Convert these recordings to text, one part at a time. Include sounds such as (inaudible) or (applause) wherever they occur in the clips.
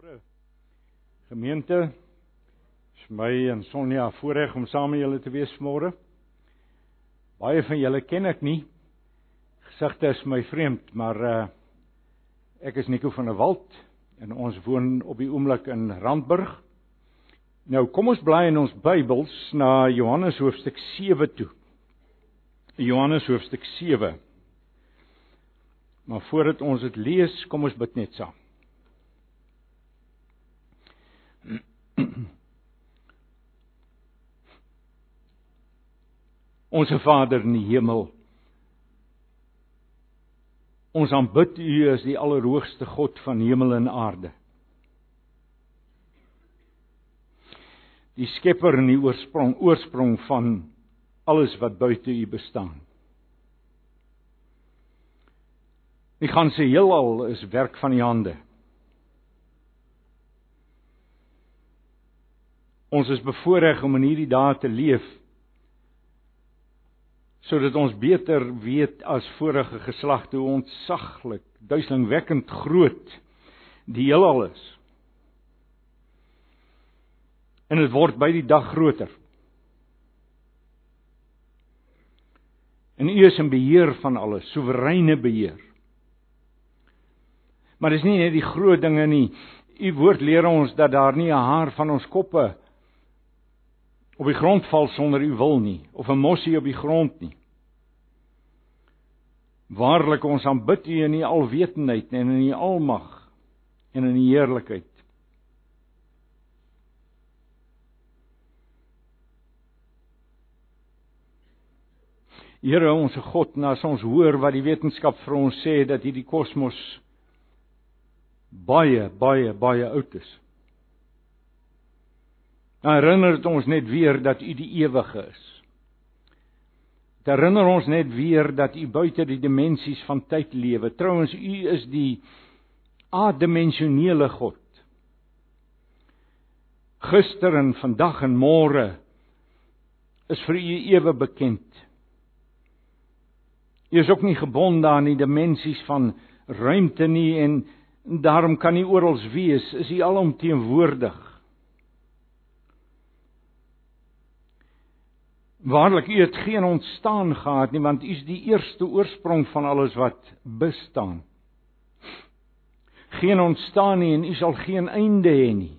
Môre gemeente, is my en Sonja voorreg om saam met julle te wees môre. Baie van julle ken ek nie. Gesigte is my vreemd, maar uh ek is Nico van der Walt en ons woon op die oomblik in Randburg. Nou kom ons bly in ons Bybels na Johannes hoofstuk 7 toe. Johannes hoofstuk 7. Maar voordat ons dit lees, kom ons bid net saam. (clears throat) Onse Vader in die hemel. Ons aanbid U as die allerhoogste God van hemel en aarde. Die skepper en die oorsprong oorsprong van alles wat buite U bestaan. Die ganse heelal is werk van U hande. Ons is bevoorreg om in hierdie dae te leef sodat ons beter weet as vorige geslagte hoe ontsaglik, duiselingwekkend groot die heelal is. En dit word by die dag groter. En U is in beheer van alles, soewereine beheer. Maar dis nie net die groot dinge nie. U woord leer ons dat daar nie 'n haar van ons koppe op die grond val sonder u wil nie of 'n mossie op die grond nie. Waarlik ons aanbid u in die alwetendheid en in die almag en in die heerlikheid. Here ons God, nou as ons hoor wat die wetenskap vir ons sê dat hierdie kosmos baie baie baie oud is. Dan herinner dit ons net weer dat U die ewige is. Dit herinner ons net weer dat U buite die dimensies van tyd lewe. Trouwens U is die adimensionele God. Gister en vandag en môre is vir U ewe bekend. U is ook nie gebonde aan die dimensies van ruimte nie en daarom kan U oral wees. Is U alomteenwoordig. Waarlik u het geen ontstaan gehad nie want u is die eerste oorsprong van alles wat bestaan. Geen ontstaan nie en u sal geen einde hê nie.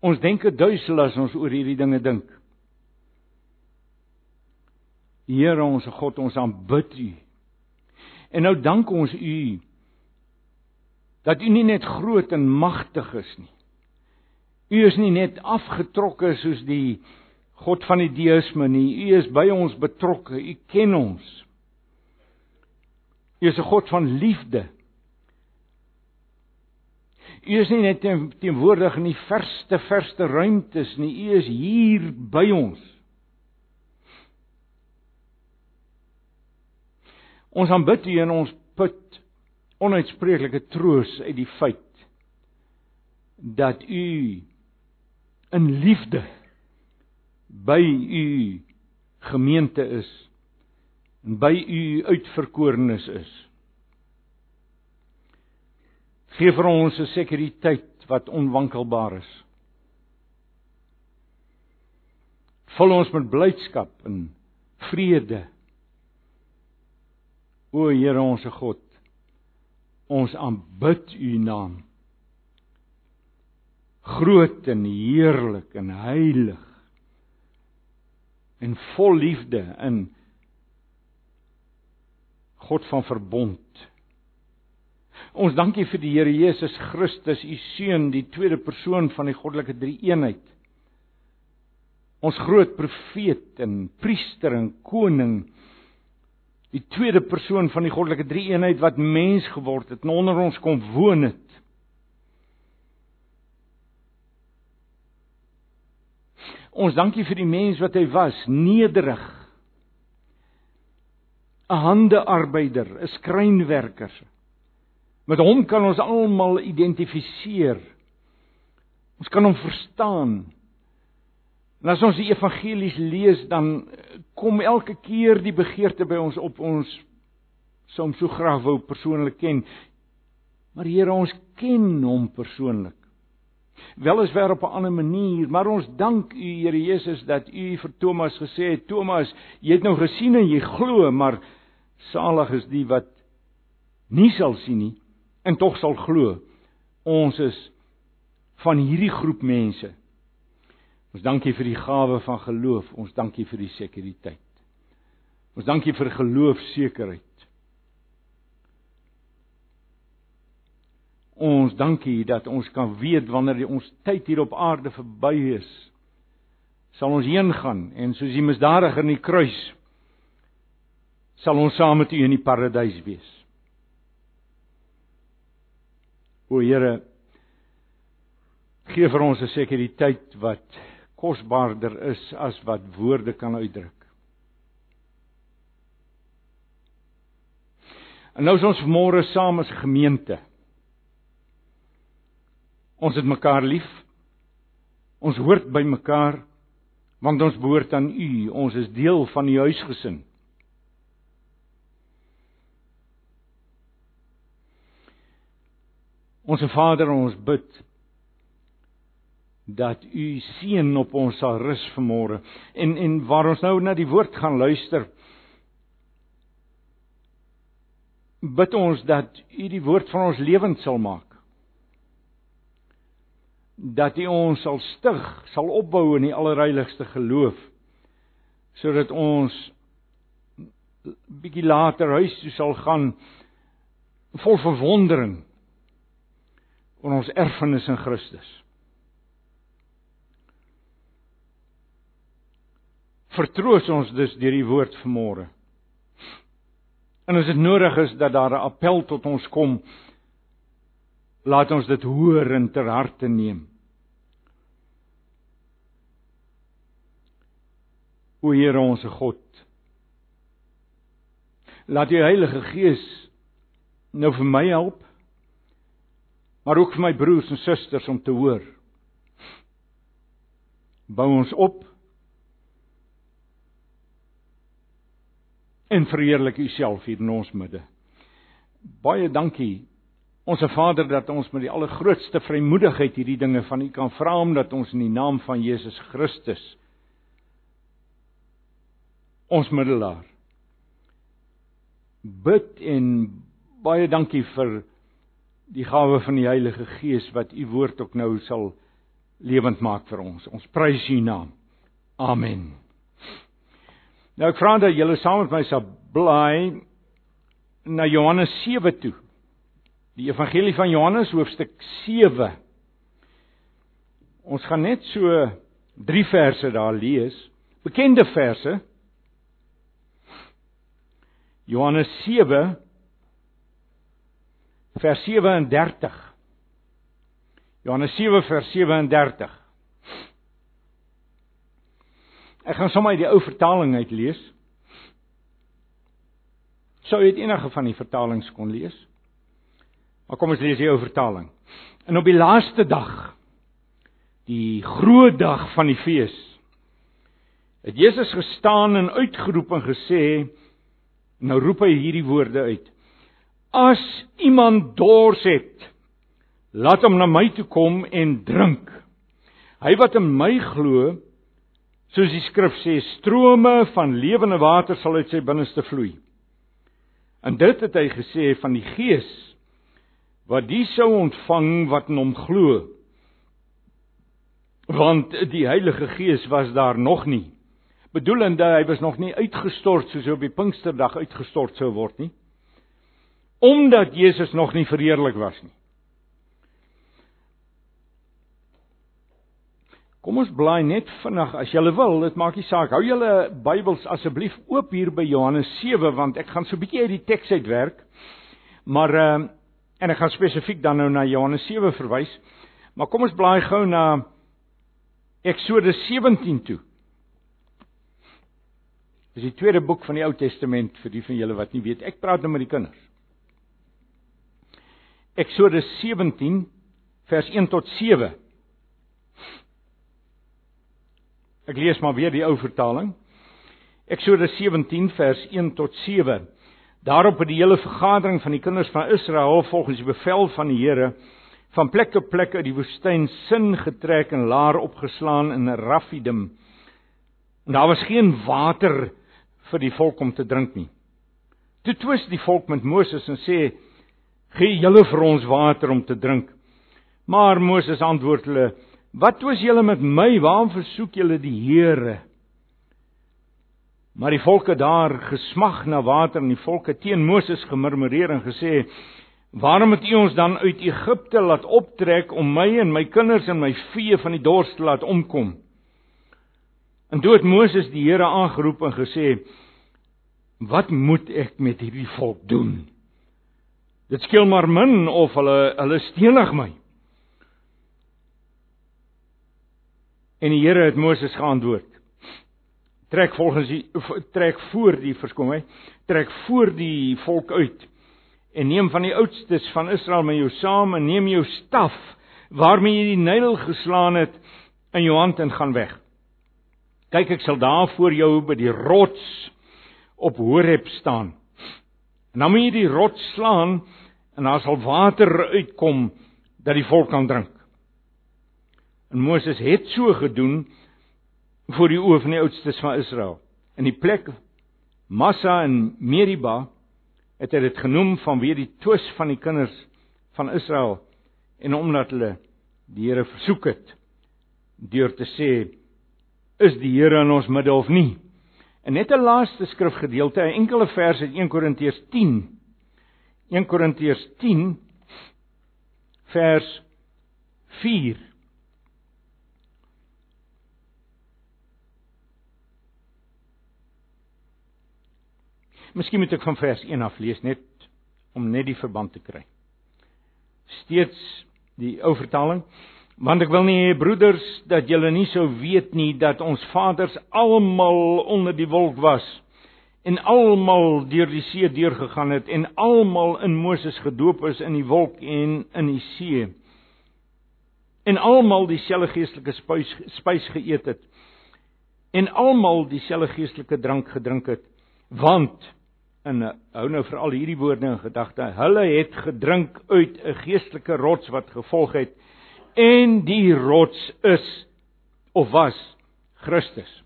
Ons denke duisel as ons oor hierdie dinge dink. Here ons God, ons aanbid u. En nou dank ons u dat u nie net groot en magtig is nie U is nie net afgetrokke soos die God van die deïsme nie. U is by ons betrokke. U ken ons. U is 'n God van liefde. U is nie net teenwoordig in die verste verste ruimtes nie. U is hier by ons. Ons aanbid U en ons put onuitspreeklike troos uit die feit dat U in liefde by u gemeente is en by u uitverkorenes is. Gee vir ons 'n sekuriteit wat onwankelbaar is. Vul ons met blydskap en vrede. O Here ons God, ons aanbid u naam groot en heerlik en heilig en vol liefde in God van verbond. Ons dankie vir die Here Jesus Christus, u seun, die tweede persoon van die goddelike drie-eenheid. Ons groot profeet en priester en koning, die tweede persoon van die goddelike drie-eenheid wat mens geword het en onder ons kom woon het. Ons dankie vir die mens wat hy was, nederig. 'n Handearbeider, 'n skrynwerker. Met hom kan ons almal identifiseer. Ons kan hom verstaan. En as ons die evangelies lees, dan kom elke keer die begeerte by ons op ons hom so graag wou persoonlik ken. Maar Here, ons ken hom persoonlik. Weliswaar op 'n ander manier, maar ons dank U Here Jesus dat U vir Thomas gesê het, Thomas, jy het nou gesien en jy glo, maar salig is die wat nie sal sien nie en tog sal glo. Ons is van hierdie groep mense. Ons dankie vir die gawe van geloof. Ons dankie vir die sekuriteit. Ons dankie vir geloofsekerheid. Ons dankie dat ons kan weet wanneer ons tyd hier op aarde verby is, sal ons heen gaan en soos die misdadiger in die kruis sal ons saam met U in die paradys wees. O Here, gee vir ons 'n sekuriteit wat kosbaarder is as wat woorde kan uitdruk. En nou is ons môre saam as gemeente. Ons het mekaar lief. Ons hoort by mekaar want ons behoort aan U. Ons is deel van die huisgesin. Ons Vader, ons bid dat U seën op ons sal rus vanmôre. En en waar ons nou na die woord gaan luister, bid ons dat U die woord van ons lewend sal maak. Dat U ons sal stig, sal opbou in die allerheiligste geloof sodat ons bietjie later huis toe sal gaan vol verwondering oor ons erfenis in Christus. Vertroos ons dus deur die woord vanmôre. En as dit nodig is dat daar 'n appel tot ons kom, laat ons dit hoor en ter harte neem. O Here ons God, laat U Heilige Gees nou vir my help, maar ook vir my broers en susters om te hoor. Bou ons op en verheerlik U self hier in ons midde. Baie dankie onsse Vader dat ons met die allergrootste vrymoedigheid hierdie dinge van U kan vra omdat ons in die naam van Jesus Christus ons middelaar bid en baie dankie vir die gawe van die Heilige Gees wat u woord ook nou sal lewend maak vir ons. Ons prys u naam. Amen. Nou ek vra dat julle saam met my sal bly na Johannes 7 toe. Die Evangelie van Johannes hoofstuk 7. Ons gaan net so 3 verse daar lees, bekende verse. Johannes 7 vers 37. Johannes 7 vers 37. Ek gaan sommer uit die ou vertaling uit lees. Sou jy enige van die vertalings kon lees? Maar kom ons lees die ou vertaling. En op die laaste dag, die groot dag van die fees, het Jesus gestaan en uitgeroep en gesê, nou roep hy hierdie woorde uit: As iemand dors het, laat hom na my toe kom en drink. Hy wat in my glo, Soos die skrif sê, strome van lewende water sal uit sy binneste vloei. En dit het hy gesê van die Gees wat die sou ontvang wat in hom glo. Want die Heilige Gees was daar nog nie. Bedoelende hy was nog nie uitgestort soos op die Pinksterdag uitgestort sou word nie. Omdat Jesus nog nie verheerlik was nie. Kom ons blaai net vinnig as jy wil, dit maak nie saak. Hou julle Bybels asseblief oop hier by Johannes 7 want ek gaan so 'n bietjie uit die teks uitwerk. Maar ehm uh, en ek gaan spesifiek dan nou na Johannes 7 verwys. Maar kom ons blaai gou na Eksodus 17 toe. Dis die tweede boek van die Ou Testament vir die van julle wat nie weet. Ek praat nou met die kinders. Eksodus 17 vers 1 tot 7. Ek lees maar weer die ou vertaling. Eksodus 17 vers 1 tot 7. Daarop het die hele vergadering van die kinders van Israel volgens die bevel van die Here van plek tot plek uit die woestyn sin getrek en laar opgeslaan in Rafidim. En daar was geen water vir die volk om te drink nie. Toe twis die volk met Moses en sê: "Gee julle vir ons water om te drink." Maar Moses antwoord hulle: "Wat twis julle met my? Waarom versoek julle die Here?" Maar die volke daar gesmag na water en die volke teen Moses gemurmureer en gesê: "Waarom het U ons dan uit Egipte laat optrek om my en my kinders en my vee van die dors te laat omkom?" En toe het Moses die Here aangeroep en gesê: "Wat moet ek met hierdie volk doen? Dit skeel maar min of hulle hulle stenig my." En die Here het Moses geantwoord: trek volgens die trek voor die verskoon my trek voor die volk uit en neem van die oudstes van Israel met jou saam en neem jou staf waarmee jy die Nyl geslaan het in jou hand en gaan weg. Kyk ek sal daar voor jou by die rots op Horeb staan. En dan moet jy die rots slaan en daar sal water uitkom dat die volk kan drink. En Moses het so gedoen voor die oë van die oudstes van Israel. In die plek Massa en Meriba het hy dit genoem vanweë die twis van die kinders van Israel en omdat hulle die Here versoek het deur te sê is die Here in ons midde of nie. En net 'n laaste skrifgedeelte, 'n enkele vers uit 1 Korintiërs 10. 1 Korintiërs 10 vers 4 Miskien moet ek van vers 1 af lees net om net die verband te kry. Steeds die ou vertaling, want ek wil nie hê broeders dat julle nie sou weet nie dat ons vaders almal onder die wolk was en almal deur die see deurgegaan het en almal in Moses gedoop is in die wolk en in die see en almal dieselfde geestelike spys spys geëet het en almal dieselfde geestelike drank gedrink het want en eh, hou nou veral hierdie woorde in gedagte. Hulle het gedrink uit 'n geestelike rots wat gevolg het en die rots is of was Christus.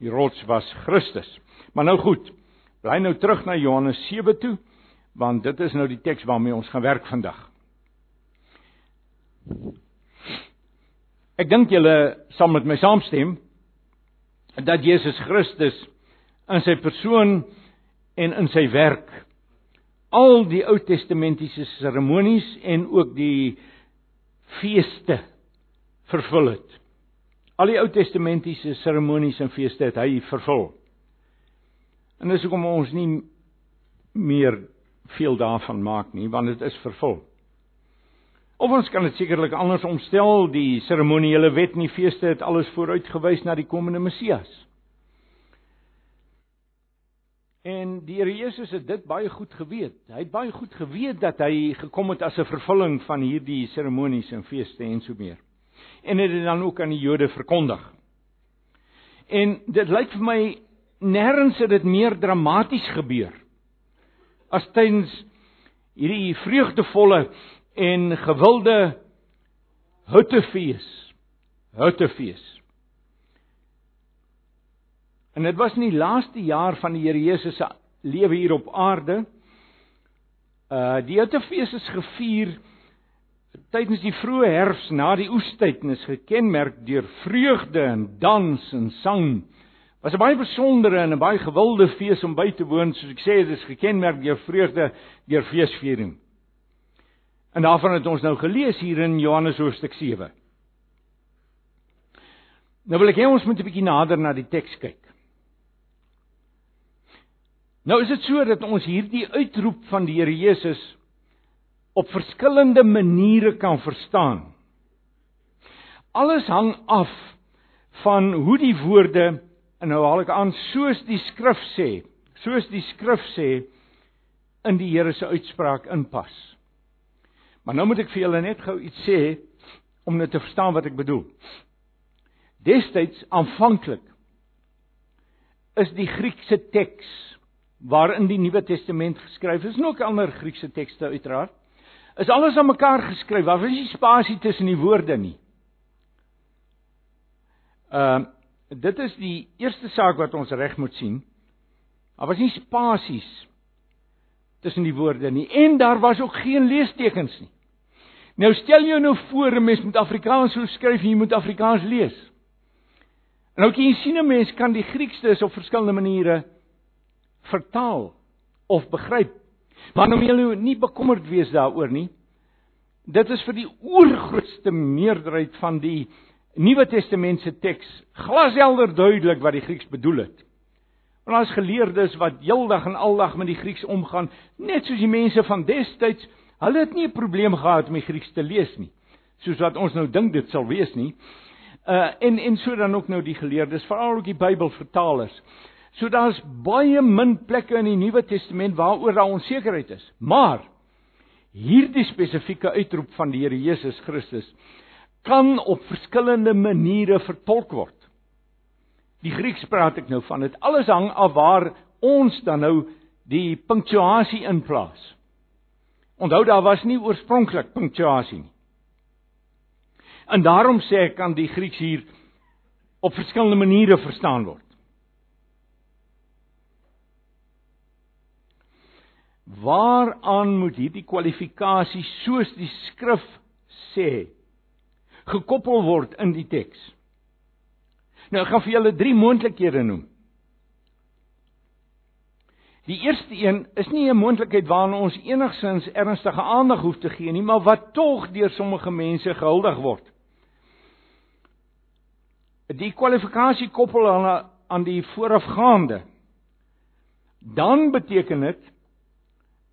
Die rots was Christus. Maar nou goed, bly nou terug na Johannes 7 toe, want dit is nou die teks waarmee ons gaan werk vandag. Ek dink julle sal met my saamstem dat Jesus Christus in sy persoon en in sy werk al die Ou Testamentiese seremonies en ook die feeste vervul het. Al die Ou Testamentiese seremonies en feeste het hy vervul. En dis hoekom ons nie meer veel daarvan maak nie, want dit is vervul. Of ons kan dit sekerlik anders omstel, die seremoniele wet en die feeste het alles vooruitgewys na die komende Messias. En die Here Jesus het dit baie goed geweet. Hy het baie goed geweet dat hy gekom het as 'n vervulling van hierdie seremonies en feeste en so meer. En het dit dan ook aan die Jode verkondig. En dit lyk vir my nêrens het dit meer dramaties gebeur as tydens hierdie vreugdevolle en gewilde Huttefees. Huttefees. En dit was in die laaste jaar van die Here Jesus se lewe hier op aarde. Uh die Joutefees is gevier tydens die vroeë herfs na die oestyd en is gekenmerk deur vreugde en dans en sang. Was 'n baie besondere en 'n baie gewilde fees om by te woon, soos ek sê, dit is gekenmerk deur vreugde, deur feesviering. En daarvan het ons nou gelees hier in Johannes hoofstuk 7. Nou wil ek hê ons moet 'n bietjie nader na die teks kyk. Nou is dit so dat ons hierdie uitroep van die Here Jesus op verskillende maniere kan verstaan. Alles hang af van hoe die woorde en nou haal ek aan soos die skrif sê, soos die skrif sê in die Here se uitspraak inpas. Maar nou moet ek vir julle net gou iets sê om net te verstaan wat ek bedoel. Destyds aanvanklik is die Griekse teks waarin die Nuwe Testament geskryf is, en ook ander Griekse tekste uiteraard, is alles aan mekaar geskryf. Daar is nie spasie tussen die woorde nie. Ehm uh, dit is die eerste saak wat ons reg moet sien. Daar was nie spasies tussen die woorde nie en daar was ook geen leestekens nie. Nou stel jou nou voor 'n mens moet Afrikaans sou skryf en jy moet Afrikaans lees. En nou kan jy sien 'n mens kan die Griekstes op verskillende maniere vertaal of begryp. Maar nou moet jy nie bekommerd wees daaroor nie. Dit is vir die oorgrootste meerderheid van die Nuwe Testament se teks glashelder duidelik wat die Grieks bedoel het. Want daar's geleerdes wat heeldag en aldag met die Grieks omgaan, net soos die mense van destyds, hulle het nie 'n probleem gehad om die Grieks te lees nie, soos wat ons nou dink dit sal wees nie. Uh en en so dan ook nou die geleerdes, veral ook die Bybelvertalers. So daar's baie min plekke in die Nuwe Testament waaroor daar onsekerheid is. Maar hierdie spesifieke uitroep van die Here Jesus Christus kan op verskillende maniere vertolk word. Die Grieks praat ek nou van. Dit alles hang af waar ons dan nou die punctuasie inplaas. Onthou daar was nie oorspronklik punctuasie nie. En daarom sê ek kan die Grieks hier op verskillende maniere verstaan word. Waaraan moet hierdie kwalifikasie soos die skrif sê gekoppel word in die teks? Nou ek gaan vir julle drie moontlikhede noem. Die eerste een is nie 'n moontlikheid waarna ons enigsins ernstige aandag hoef te gee nie, maar wat tog deur sommige mense gehuldig word. Die kwalifikasie koppel aan aan die voorafgaande. Dan beteken dit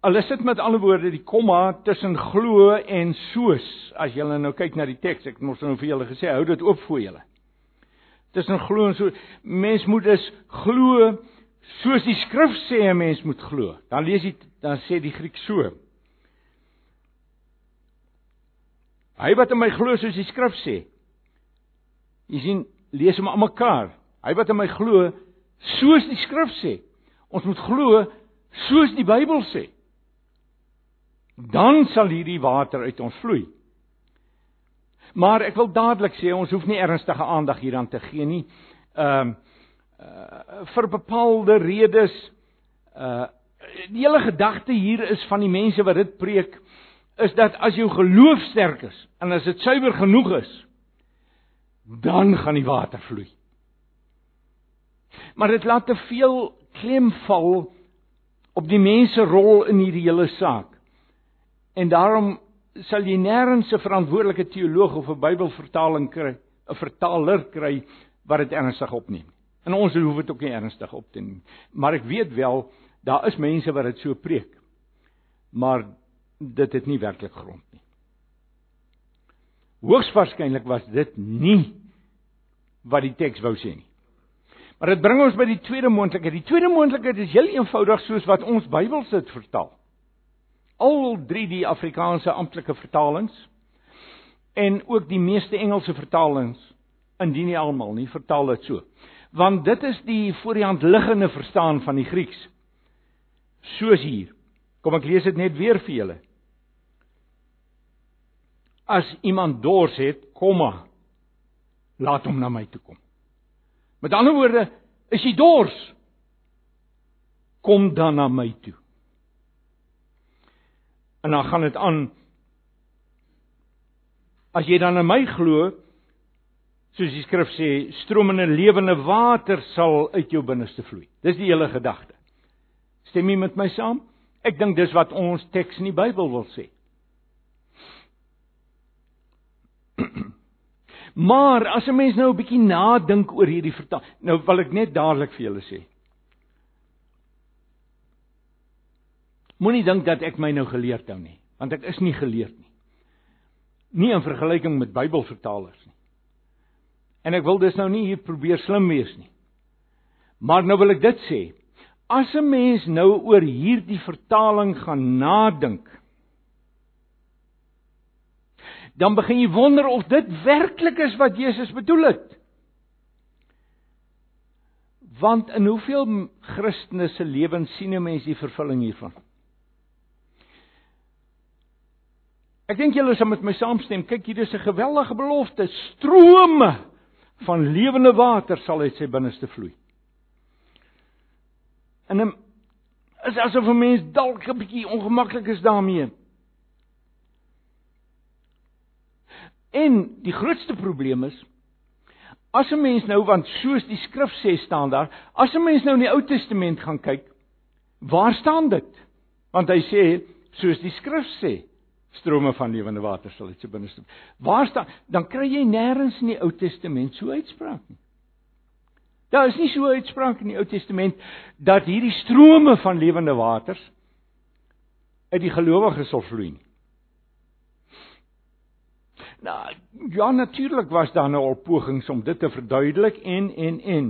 al is dit met ander woorde die komma tussen glo en soos as jy nou kyk na die teks, ek het mos nou vir julle gesê, hou dit oop vir julle tussen glo en so mens moet dus glo soos die skrif sê 'n mens moet glo. Dan lees jy dan sê die Griek so. Hy wat in my glo soos die skrif sê. Jy sien, lees hom aan mekaar. Hy wat in my glo soos die skrif sê. Ons moet glo soos die Bybel sê. Dan sal hierdie water uit ons vloei. Maar ek wil dadelik sê ons hoef nie ernstige aandag hieraan te gee nie. Ehm uh, uh, vir bepaalde redes uh die hele gedagte hier is van die mense wat dit preek is dat as jou geloof sterk is en as dit suiwer genoeg is dan gaan die water vloei. Maar dit laat te veel klem val op die mense rol in hierdie hele saak. En daarom sal jy nêrens 'n verantwoordelike teoloog of 'n Bybelvertaling kry, 'n vertaler kry wat dit ernstig opneem. En ons hoef dit ook nie ernstig op te neem. Maar ek weet wel daar is mense wat dit so preek. Maar dit het nie werklik grond nie. Hoogswaarskynlik was dit nie wat die teks wou sê nie. Maar dit bring ons by die tweede moontlikheid. Die tweede moontlikheid is heel eenvoudig soos wat ons Bybels dit vertaal al drie die Afrikaanse amptelike vertalings en ook die meeste Engelse vertalings indien nie almal nie vertaal dit so. Want dit is die voor die hand liggende verstaan van die Grieks. Soos hier. Kom ek lees dit net weer vir julle. As iemand dors het komma laat hom na my toe kom. Met ander woorde is jy dors kom dan na my toe En dan gaan dit aan As jy dan in my glo, soos die skrif sê, stromende lewende water sal uit jou binneste vloei. Dis die hele gedagte. Stem jy met my saam? Ek dink dis wat ons teks in die Bybel wil sê. (clears throat) Maar as 'n mens nou 'n bietjie nadink oor hierdie vertaal, nou wil ek net dadelik vir julle sê. Moenie dink dat ek my nou geleerd hou nie, want ek is nie geleerd nie. Nie in vergelyking met Bybelvertalers nie. En ek wil dus nou nie hier probeer slim wees nie. Maar nou wil ek dit sê. As 'n mens nou oor hierdie vertaling gaan nadink, dan begin jy wonder of dit werklik is wat Jesus bedoel het. Want in hoeveel Christene se lewens sien 'n mens die vervulling hiervan? Ek dink julle sal met my saamstem. Kyk, hier is 'n geweldige belofte. Strome van lewende water sal uit sy binneste vloei. En 'n is asof 'n mens dalk 'n bietjie ongemaklik is daarmee. En die grootste probleem is as 'n mens nou want soos die skrif sê staan daar, as 'n mens nou in die Ou Testament gaan kyk, waar staan dit? Want hy sê soos die skrif sê, strome van lewende water sal uit sy binneste. Waar staan dan kry jy nêrens in die Ou Testament so uitspraak nie. Daar is nie so uitspraak in die Ou Testament dat hierdie strome van lewende waters uit die gelowiges sal vloei nie. Nou, ja natuurlik was daar nou al pogings om dit te verduidelik en en en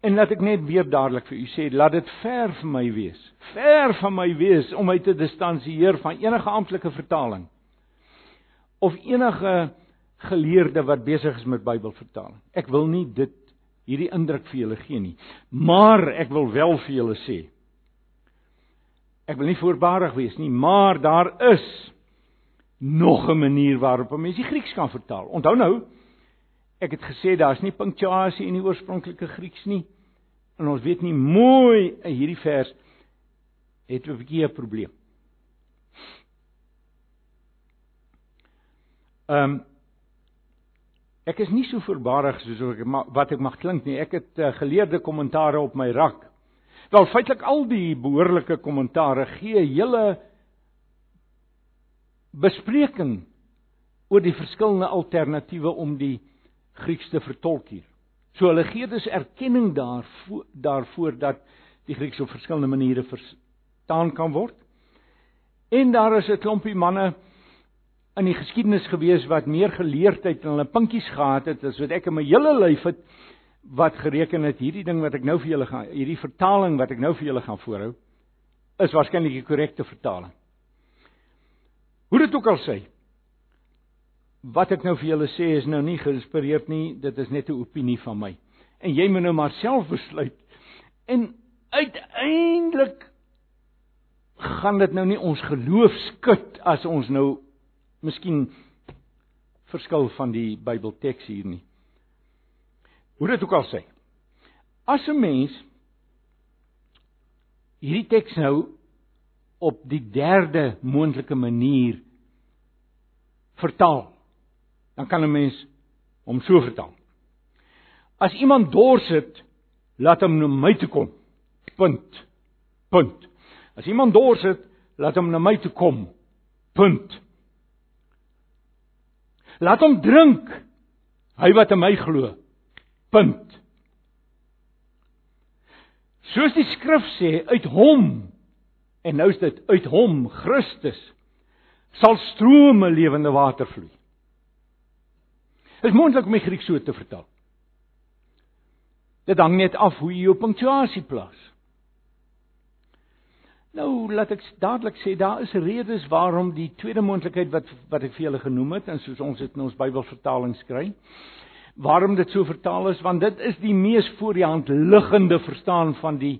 en laat ek net weer dadelik vir u sê, laat dit ver van my wees. Ver van my wees om my te distansieer van enige amptelike vertaling of enige geleerde wat besig is met Bybelvertaling. Ek wil nie dit hierdie indruk vir julle gee nie, maar ek wil wel vir julle sê. Ek wil nie voorbarig wees nie, maar daar is nog 'n manier waarop 'n mens die Grieks kan vertaal. Onthou nou, ek het gesê daar's nie punctuasie in die oorspronklike Grieks nie. En ons weet nie mooi in hierdie vers het 'n bietjie 'n probleem. Ehm um, Ek is nie so voorbarig soos ek wat ek mag klink nie. Ek het uh, geleerde kommentare op my rak. Wel feitelik al die behoorlike kommentare gee hele bespreking oor die verskillende alternatiewe om die Grieks te vertolk hier. So hulle gee dus erkenning daarvoor daarvoor dat die Grieks op verskillende maniere verstaan kan word. En daar is 'n klompie manne in die geskiedenis gewees wat meer geleerdheid in hulle pinkies gehad het as wat ek in my hele lyf het wat gereken het hierdie ding wat ek nou vir julle gaan hierdie vertaling wat ek nou vir julle gaan voorhou is waarskynlik die korrekte vertaling. Hoe dit ook al sê. Wat ek nou vir julle sê is nou nie geïnspireerd nie, dit is net 'n opinie van my. En jy moet nou maar self besluit. En uiteindelik gaan dit nou nie ons geloof skud as ons nou miskien verskil van die Bybelteks hier nie. Hoe dit ook al sê. As 'n mens hierdie teks nou op die derde moontlike manier vertaal. Dan kan 'n mens hom so vertaal. As iemand dors het, laat hom na my toe kom. Punt. Punt. As iemand dors het, laat hom na my toe kom. Punt. Laat hom drink. Hy wat in my glo. Punt. Soos die skrif sê, uit hom En nou is dit uit hom, Christus, sal strome lewende water vloei. Is moontlik om die Grieks so te vertaal. Dit hang net af hoe jy jou punctuasie plaas. Nou laat ek dadelik sê daar is redes waarom die tweede moontlikheid wat wat ek vir julle genoem het en soos ons dit in ons Bybelvertaling skryf, waarom dit so vertaal is want dit is die mees voor die hand liggende verstaan van die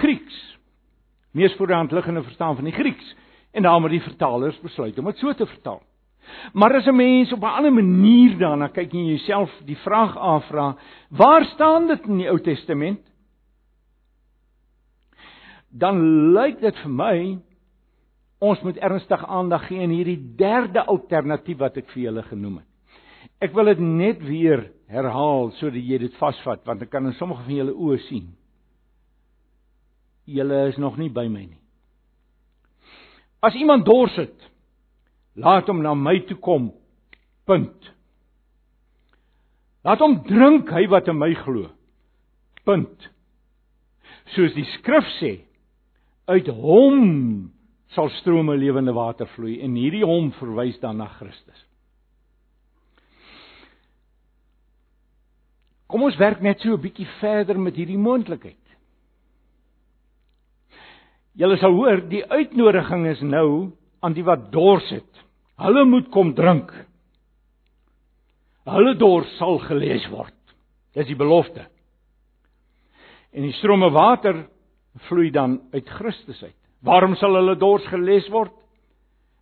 Grieks mees voor die hand liggende verstaan van die Grieks en daarom het die vertalers besluit om dit so te vertaal. Maar as 'n mens op 'n ander manier daarna kyk en jouself die vraag afvra, waar staan dit in die Ou Testament? Dan lyk dit vir my ons moet ernstig aandag gee aan hierdie derde alternatief wat ek vir julle genoem het. Ek wil dit net weer herhaal sodat jy dit vasvat want ek kan in sommige van julle oë sien julle is nog nie by my nie. As iemand dors het, laat hom na my toe kom. Punt. Laat hom drink hy wat in my glo. Punt. Soos die skrif sê, uit hom sal strome lewende water vloei en hierdie hom verwys dan na Christus. Kom ons werk net so 'n bietjie verder met hierdie moontlikheid. Julle sal hoor, die uitnodiging is nou aan die wat dors het. Hulle moet kom drink. Hulle dors sal gelees word. Dis die belofte. En die strome water vloei dan uit Christus uit. Waarom sal hulle dors geles word?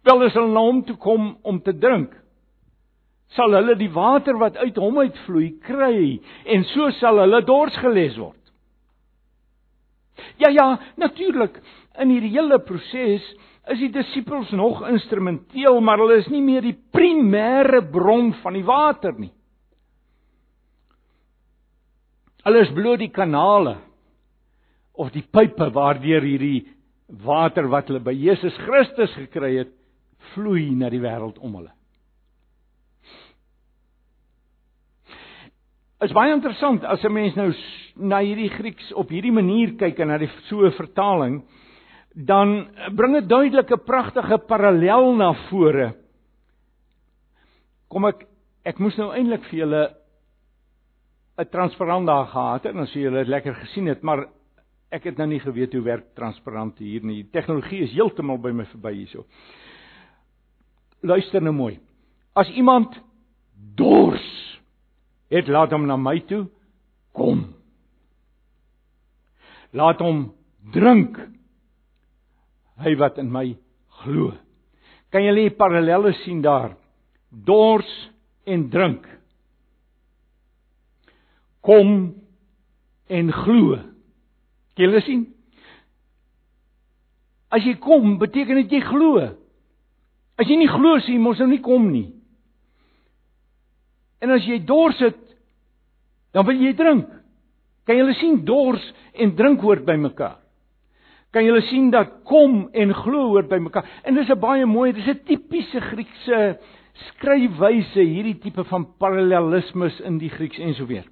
Wel as hulle na hom toe kom om te drink, sal hulle die water wat uit hom uitvloei kry en so sal hulle dors geles word. Ja ja, natuurlik in hierdie hele proses is die disippels nog instrumenteel, maar hulle is nie meer die primêre bron van die water nie. Hulle is bloot die kanale of die pype waardeur hierdie water wat hulle by Jesus Christus gekry het, vloei na die wêreld om hulle. Is baie interessant as 'n mens nou na hierdie Grieks op hierdie manier kyk en na die so 'n vertaling, dan bring dit duidelike pragtige parallel na vore. Kom ek ek moes nou eintlik vir julle 'n transparant daar gehad het en as julle dit lekker gesien het, maar ek het nou nie geweet hoe werk transparant hier nie. Die tegnologie is heeltemal by my verby hierso. Luister nou mooi. As iemand dors het, laat hom na my toe kom. Laat hom drink. Hy wat in my glo. Kan jy die parallelle sien daar? Dors en drink. Kom en glo. Kan jy sien? As jy kom, beteken dit jy glo. As jy nie glo sien, mos nou nie kom nie. En as jy dors het, dan wil jy drink. Kan jy sien dors en drink hoort by mekaar? Kan jy sien dat kom en glo hoort by mekaar? En dis 'n baie mooi, dis 'n tipiese Griekse skryfwyse hierdie tipe van parallelismes in die Grieks en so weer.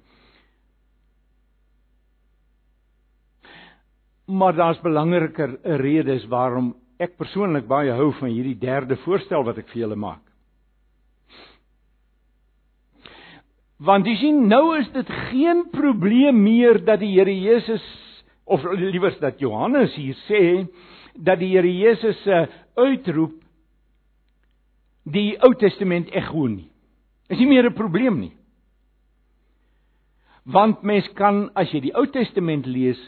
Maar daar's belangriker redes waarom ek persoonlik baie hou van hierdie derde voorstel wat ek vir julle maak. Want jy sien nou is dit geen probleem meer dat die Here Jesus of liewers dat Johannes hier sê dat die Here Jesus se uitroep die Ou Testament ego nie. Is nie meer 'n probleem nie. Want mens kan as jy die Ou Testament lees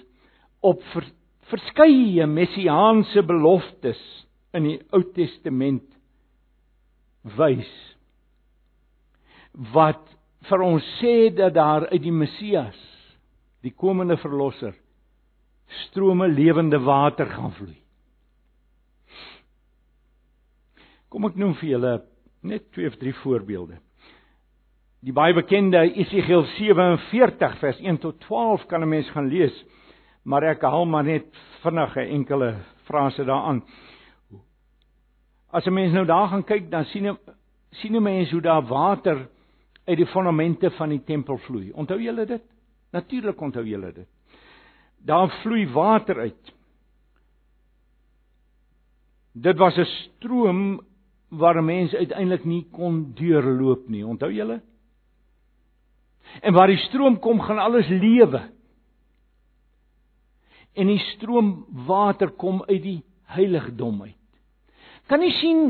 op ver, verskeie messiaanse beloftes in die Ou Testament wys wat vir ons sê dat daar uit die Messias die komende verlosser strome lewende water gaan vloei. Kom ek noem vir julle net twee of drie voorbeelde. Die baie bekende Esegiel 47 vers 1 tot 12 kan 'n mens gaan lees, maar ek haal maar net vinnig 'n enkele frase daaraan. As 'n mens nou daar gaan kyk, dan sien 'n sien 'n mens hoe daar water uit die fondamente van die tempel vloei. Onthou julle dit? Natuurlik onthou julle dit daar vloei water uit. Dit was 'n stroom waar mense uiteindelik nie kon deurloop nie. Onthou julle? En waar die stroom kom, gaan alles lewe. En die stroom water kom uit die heiligdom uit. Kan jy sien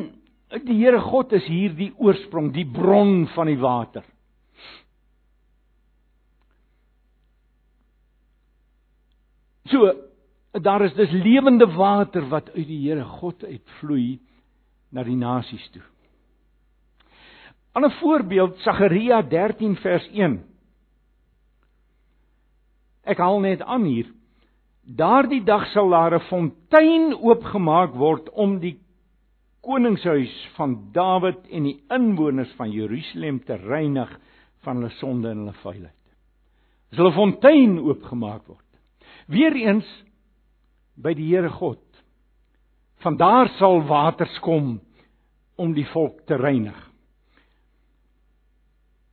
die Here God is hier die oorsprong, die bron van die water. So daar is dis lewende water wat uit die Here God uitvloei na die nasies toe. 'n Ander voorbeeld Sagaria 13 vers 1. Ek haal net aan hier. Daardie dag sal daar 'n fontein oopgemaak word om die koningshuis van Dawid en die inwoners van Jerusalem te reinig van hulle sonde en hulle vuilheid. Is hulle fontein oopgemaak word. Weereens by die Here God. Van daar sal waters kom om die volk te reinig.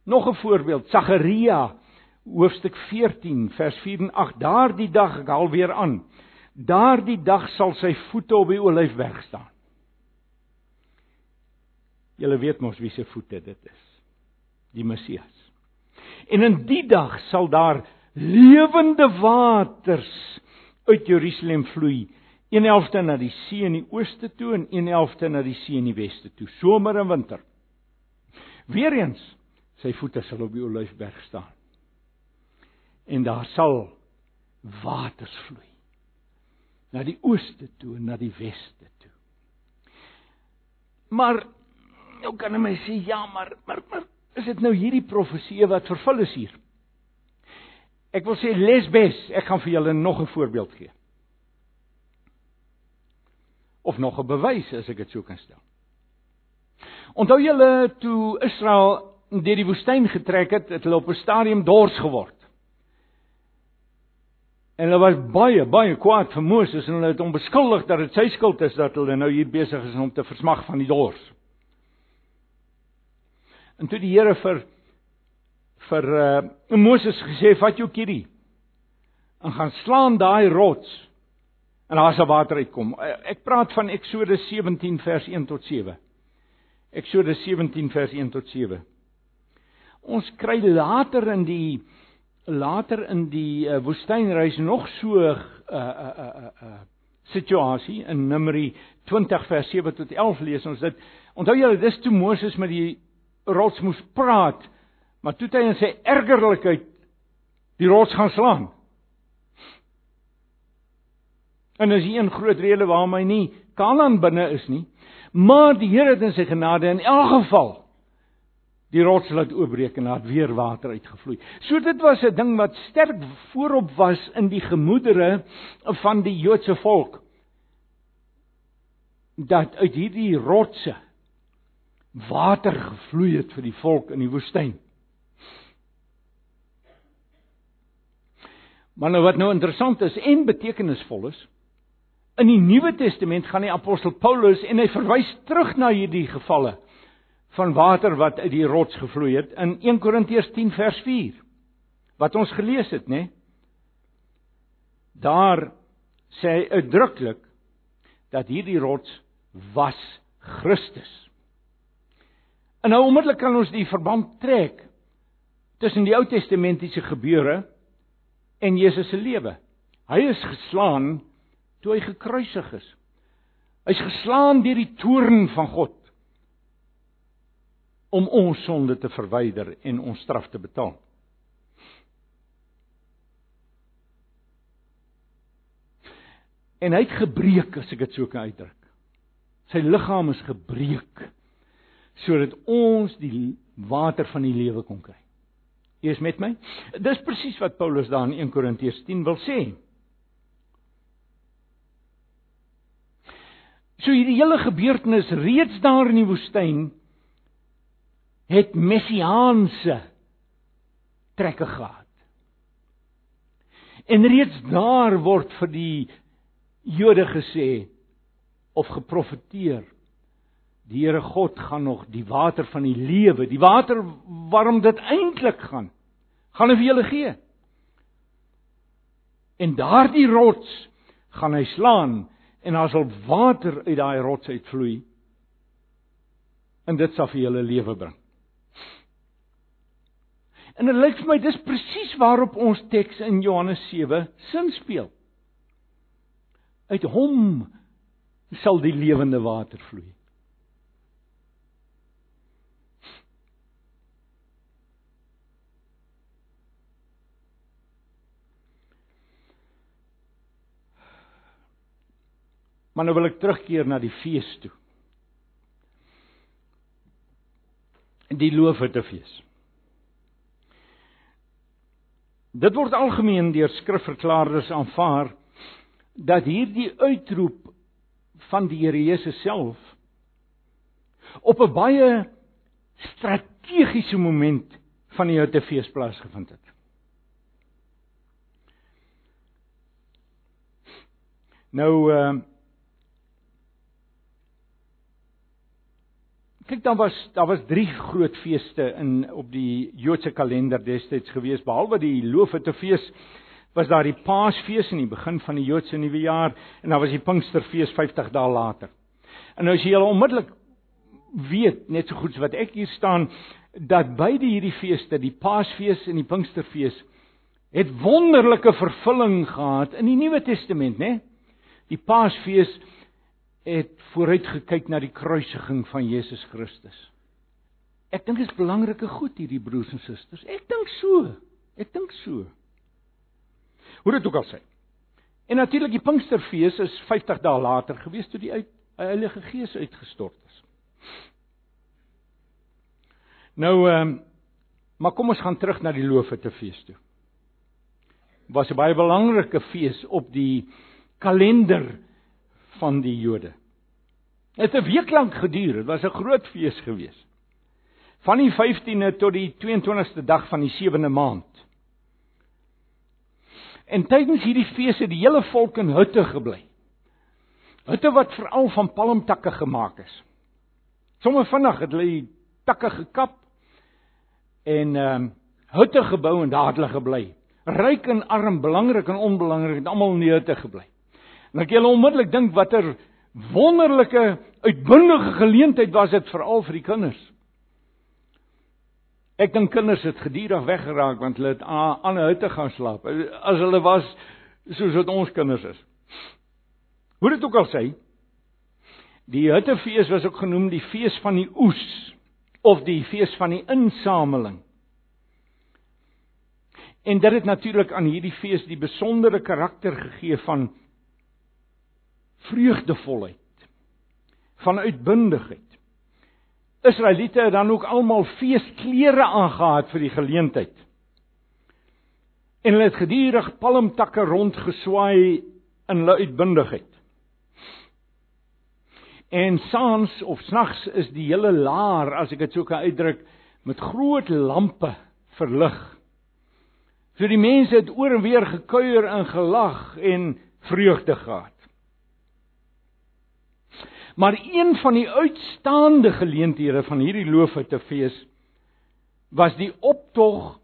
Nog 'n voorbeeld, Sagaria hoofstuk 14 vers 4 en 8. Daardie dag, ek haal weer aan. Daardie dag sal sy voete op die olyfberg staan. Julle weet mos wie se voete dit is. Die Messias. En in die dag sal daar lewende waters uit Jerusalem vloei. 1/11 na die see in die ooste toe en 1/11 na die see in die weste toe, somer en winter. Weereens sy voete sal op die olyfberg staan. En daar sal waters vloei. Na die ooste toe en na die weste toe. Maar nou kan jy sê ja, maar maar maar is dit nou hierdie profesie wat vervul is hier? Ek wil sê Lesbes, ek gaan vir julle nog 'n voorbeeld gee. Of nog 'n bewys as ek dit sou kan stel. Onthou julle toe Israel deur die woestyn getrek het, het hulle op 'n stadium dors geword. En hulle was baie baie kwaad vir Moses en hulle het hom beskuldig dat dit sy skuld is dat hulle nou hier besig is om te versmag van die dors. En toe die Here vir vir uh, Moses gesê, "Vat jou kierie en gaan slaan daai rots en daar sal water uitkom." Eh, ek praat van Eksodus 17 vers 1 tot 7. Eksodus 17 vers 1 tot 7. Ons kry later in die later in die uh, woestynreis nog so 'n uh, uh, uh, uh, situasie in Numeri 20 vers 7 tot 11 lees ons dit. Onthou julle dis toe Moses met die rots moes praat, maar toe hy in sy ergerlikheid die rots gaan slaan. En as een groot rede waarom hy nie Kanaan binne is nie, maar die Here het in sy genade in elk geval die rots laat oopbreek en laat weer water uitgevloei. So dit was 'n ding wat sterk voorop was in die gemoedere van die Joodse volk dat uit hierdie rotse water gevloei het vir die volk in die woestyn. Maar nou wat nou interessant is en betekenisvol is, in die Nuwe Testament gaan die apostel Paulus en hy verwys terug na hierdie gevalle van water wat uit die rots gevloei het in 1 Korintiërs 10 vers 4 wat ons gelees het nê daar sê hy uitdruklik dat hierdie rots was Christus. En nou onmiddellik kan ons die verband trek tussen die Ou Testamentiese gebeure en Jesus se lewe hy is geslaan toe hy gekruisig is hy's geslaan deur die toorn van God om ons sonde te verwyder en ons straf te betaal. En hy het gebreek as ek dit so kan uitdruk. Sy liggaam is gebreek sodat ons die water van die lewe kon kry. Jy is met my? Dis presies wat Paulus daar in 1 Korintiërs 10 wil sê. So hierdie hele gebeurtenis reeds daar in die woestyn het messiaanse trekke gehad. En reeds daar word vir die Jode gesê of geprofeteer die Here God gaan nog die water van die lewe, die water waarom dit eintlik gaan, gaan hy vir julle gee. En daardie rots gaan hy slaan en daar sal water uit daai rots uitvloei. En dit sal vir julle lewe bring. En dit lyk vir my dis presies waarop ons teks in Johannes 7 sin speel. Uit hom sal die lewende water vloei. Maar nou wil ek terugkeer na die fees toe. Die loofhuttefees. Dit word algemeen deur skrifverklaarders aanvaar dat hierdie uitroep van die Here Jesus self op 'n baie strategiese moment van die Joodse feesplaas gevind het. Nou uh Kyk dan was daar was drie groot feeste in op die Joodse kalender destyds gewees behalwe die Loofhuttefees was daar die Paasfees in die begin van die Joodse nuwe jaar en dan was die Pinksterfees 50 dae later. En nou as jy al onmiddellik weet net so goed so wat ek hier staan dat beide hierdie feeste, die Paasfees en die Pinksterfees het wonderlike vervulling gehad in die Nuwe Testament, né? Die Paasfees het vooruit gekyk na die kruisiging van Jesus Christus. Ek dink dit is belangrike goed hierdie broers en susters. Ek dink so. Ek dink so. Hoe dit ook al sê. En natuurlik die Pinksterfees is 50 dae later gewees toe die uit, Heilige Gees uitgestort is. Nou ehm um, maar kom ons gaan terug na die Loofhuttefees toe. Was 'n baie belangrike fees op die kalender van die Jode. Dit het 'n week lank geduur. Dit was 'n groot fees gewees. Van die 15de tot die 22ste dag van die 7de maand. En tydens hierdie fees het die hele volk in hutte gebly. Hutte wat veral van palmtakke gemaak is. Sommige vinnig het hulle die takke gekap en ehm um, hutte gebou en daar het hulle gebly. Ryk en arm, belangrik en onbelangrik, het almal in die hutte gebly. En ek julle onmiddellik dink watter wonderlike uitbundige geleentheid was dit veral vir die kinders. Ek dink kinders het gedurig weggeraak want hulle het aan 'n hutte gaan slaap. As hulle was soos wat ons kinders is. Hoe dit ook al sê, die huttefees was ook genoem die fees van die oes of die fees van die insameling. En dit het natuurlik aan hierdie fees die besondere karakter gegee van vreugdevolheid, van uitbundigheid. Israeliete het dan ook almal feesklere aangetree vir die geleentheid. En hulle het gedurig palmtakke rondgeswaai in hulle uitbundigheid. En saans of snags is die hele laar, as ek dit sou kan uitdruk, met groot lampe verlig. So die mense het oor en weer gekuier en gelag en vreugde gehad. Maar een van die uitstaande geleenthede van hierdie loofhuttefees was die optog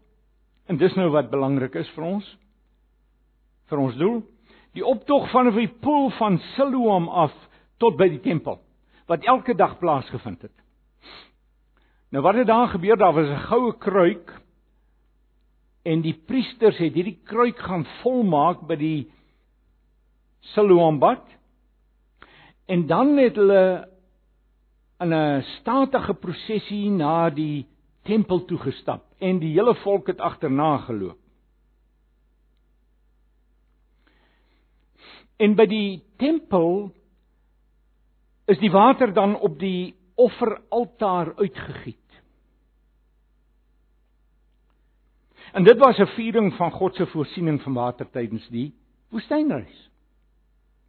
en dis nou wat belangrik is vir ons vir ons doel die optog van die pool van Siloam af tot by die tempel wat elke dag plaasgevind het. Nou wat het daar gebeur? Daar was 'n goue kruik en die priesters het hierdie kruik gaan volmaak by die Siloambad En dan het hulle in 'n statige prosessie na die tempel toe gestap en die hele volk het agterna geloop. En by die tempel is die water dan op die offeraltaar uitgegiet. En dit was 'n viering van God se voorsiening van water tydens die woestynreis.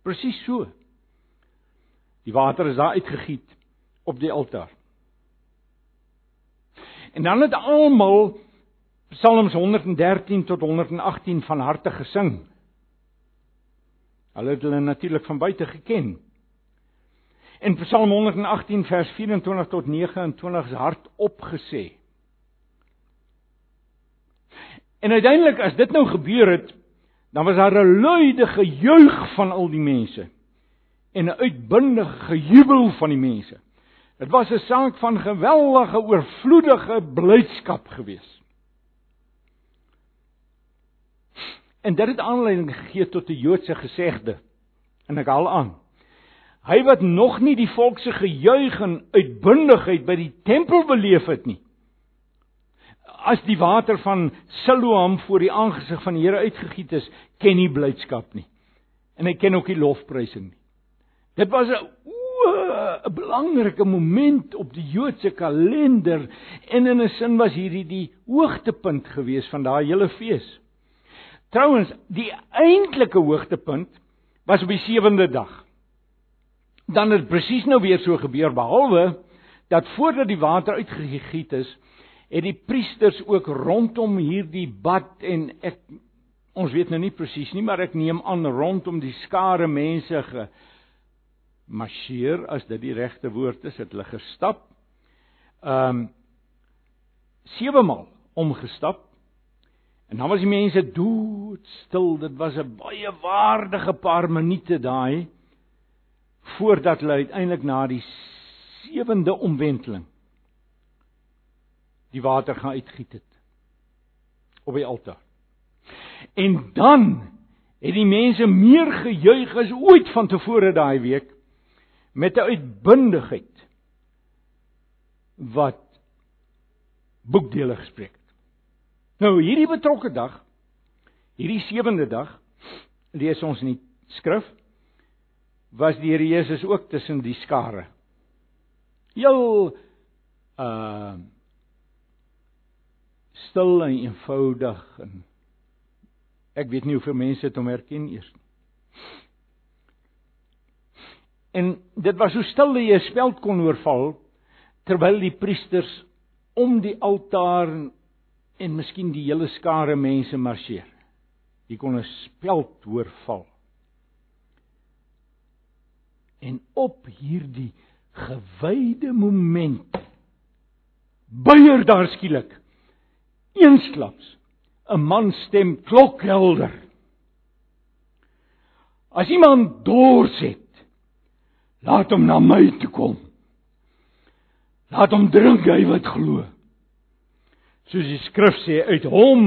Presies so. Die water is daar uitgegiet op die altaar. En dan het almal Psalms 113 tot 118 van harte gesing. Hulle het hulle natuurlik van buite geken. En Psalm 118 vers 24 tot 29 is hardop gesê. En uiteindelik as dit nou gebeur het, dan was daar 'n luide gejuig van al die mense en 'n uitbundige gejubel van die mense. Dit was 'n saak van geweldige oorvloedige blydskap gewees. En dit het aanleiding gegee tot 'n Joodse gesegde. En ek haal aan. Hy wat nog nie die volk se gejuig en uitbundigheid by die tempel beleef het nie. As die water van Siloam voor die aangesig van die Here uitgegiet is, ken nie blydskap nie. En hy ken ook nie lofprysing nie. Dit was 'n 'n belangrike moment op die Joodse kalender en in 'n sin was hierdie die hoogtepunt gewees van daai hele fees. Trouwens, die eintlike hoogtepunt was op die sewende dag. Dan het presies nou weer so gebeur behalwe dat voordat die water uitgegiet is, het die priesters ook rondom hierdie bad en ek ons weet nou nie presies nie, maar ek neem aan rondom die skare mense ge, marcheer as dit die regte woord is, het hulle gestap. Ehm um, sewe maal omgestap. En dan was die mense doodstil. Dit was 'n baie waardige paar minute daai voordat hulle uiteindelik na die sewende omwenteling die water gaan uitgiet het op die altaar. En dan het die mense meer gejuig as ooit van tevore daai week met 'n uitbundigheid wat boekdele gespreek het. Nou hierdie betrokke dag, hierdie sewende dag, lees ons in die skrif was die Here Jesus ook tussen die skare. Heel uh stil en eenvoudig en ek weet nie hoeveel mense dit om herken eers nie. En dit was so stil dat jy 'n speld kon oorval terwyl die priesters om die altaar en miskien die hele skare mense marseer. Jy kon 'n speld oorval. En op hierdie gewyde moment byer daar skielik eensklaps 'n man stem klokhelder. As iemand dors het, laat hom na my toe kom. Laat hom drink hy wat glo. Soos die skrif sê uit hom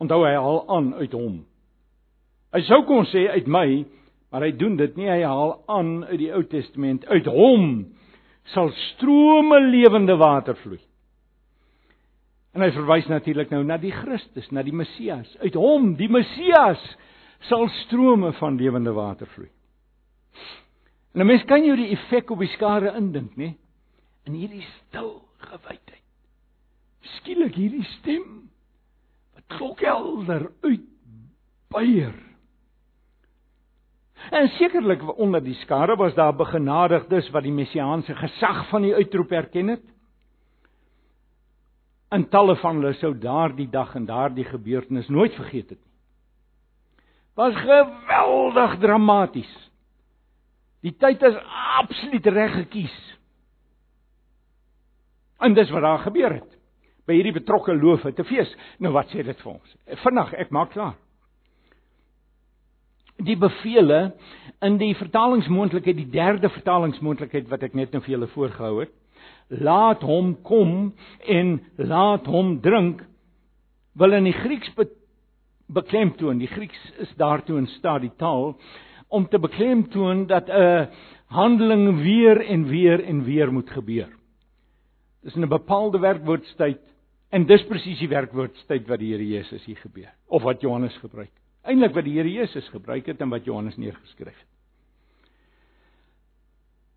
onthou hy al aan uit hom. Hy sou kon sê uit my, maar hy doen dit nie, hy haal aan uit die Ou Testament, uit hom sal strome lewende water vloei. En hy verwys natuurlik nou na die Christus, na die Messias. Uit hom, die Messias, sal strome van lewende water vloei. En 'n mens kan jou die effek op die skare indink, nê? In hierdie stil gewydheid. Skielik hierdie stem wat klokhelder uitbeier. En sekerlik onder die skare was daar begenadigdes wat die messiaanse gesag van die uitroep erken het. En talle van hulle sou daardie dag en daardie gebeurtenis nooit vergeet het nie. Was geweldig dramaties. Die tyd is absoluut reg gekies. En dis wat daar gebeur het. By hierdie betrokke loofe te fees. Nou wat sê dit vir ons? Vinnig, ek maak klaar. Die bevele in die vertalingsmoontlikheid, die derde vertalingsmoontlikheid wat ek net nou vir julle voorgehou het, laat hom kom en laat hom drink wil in die Grieks be beklemtoon die Grieks is daartoe in staat die taal om te beklemtoon dat 'n handeling weer en weer en weer moet gebeur. Dis 'n bepaalde werkwoordstyd en dis presies die werkwoordstyd wat die Here Jesus hier gebeur of wat Johannes gebruik. Eintlik wat die Here Jesus gebruik het en wat Johannes neergeskryf het.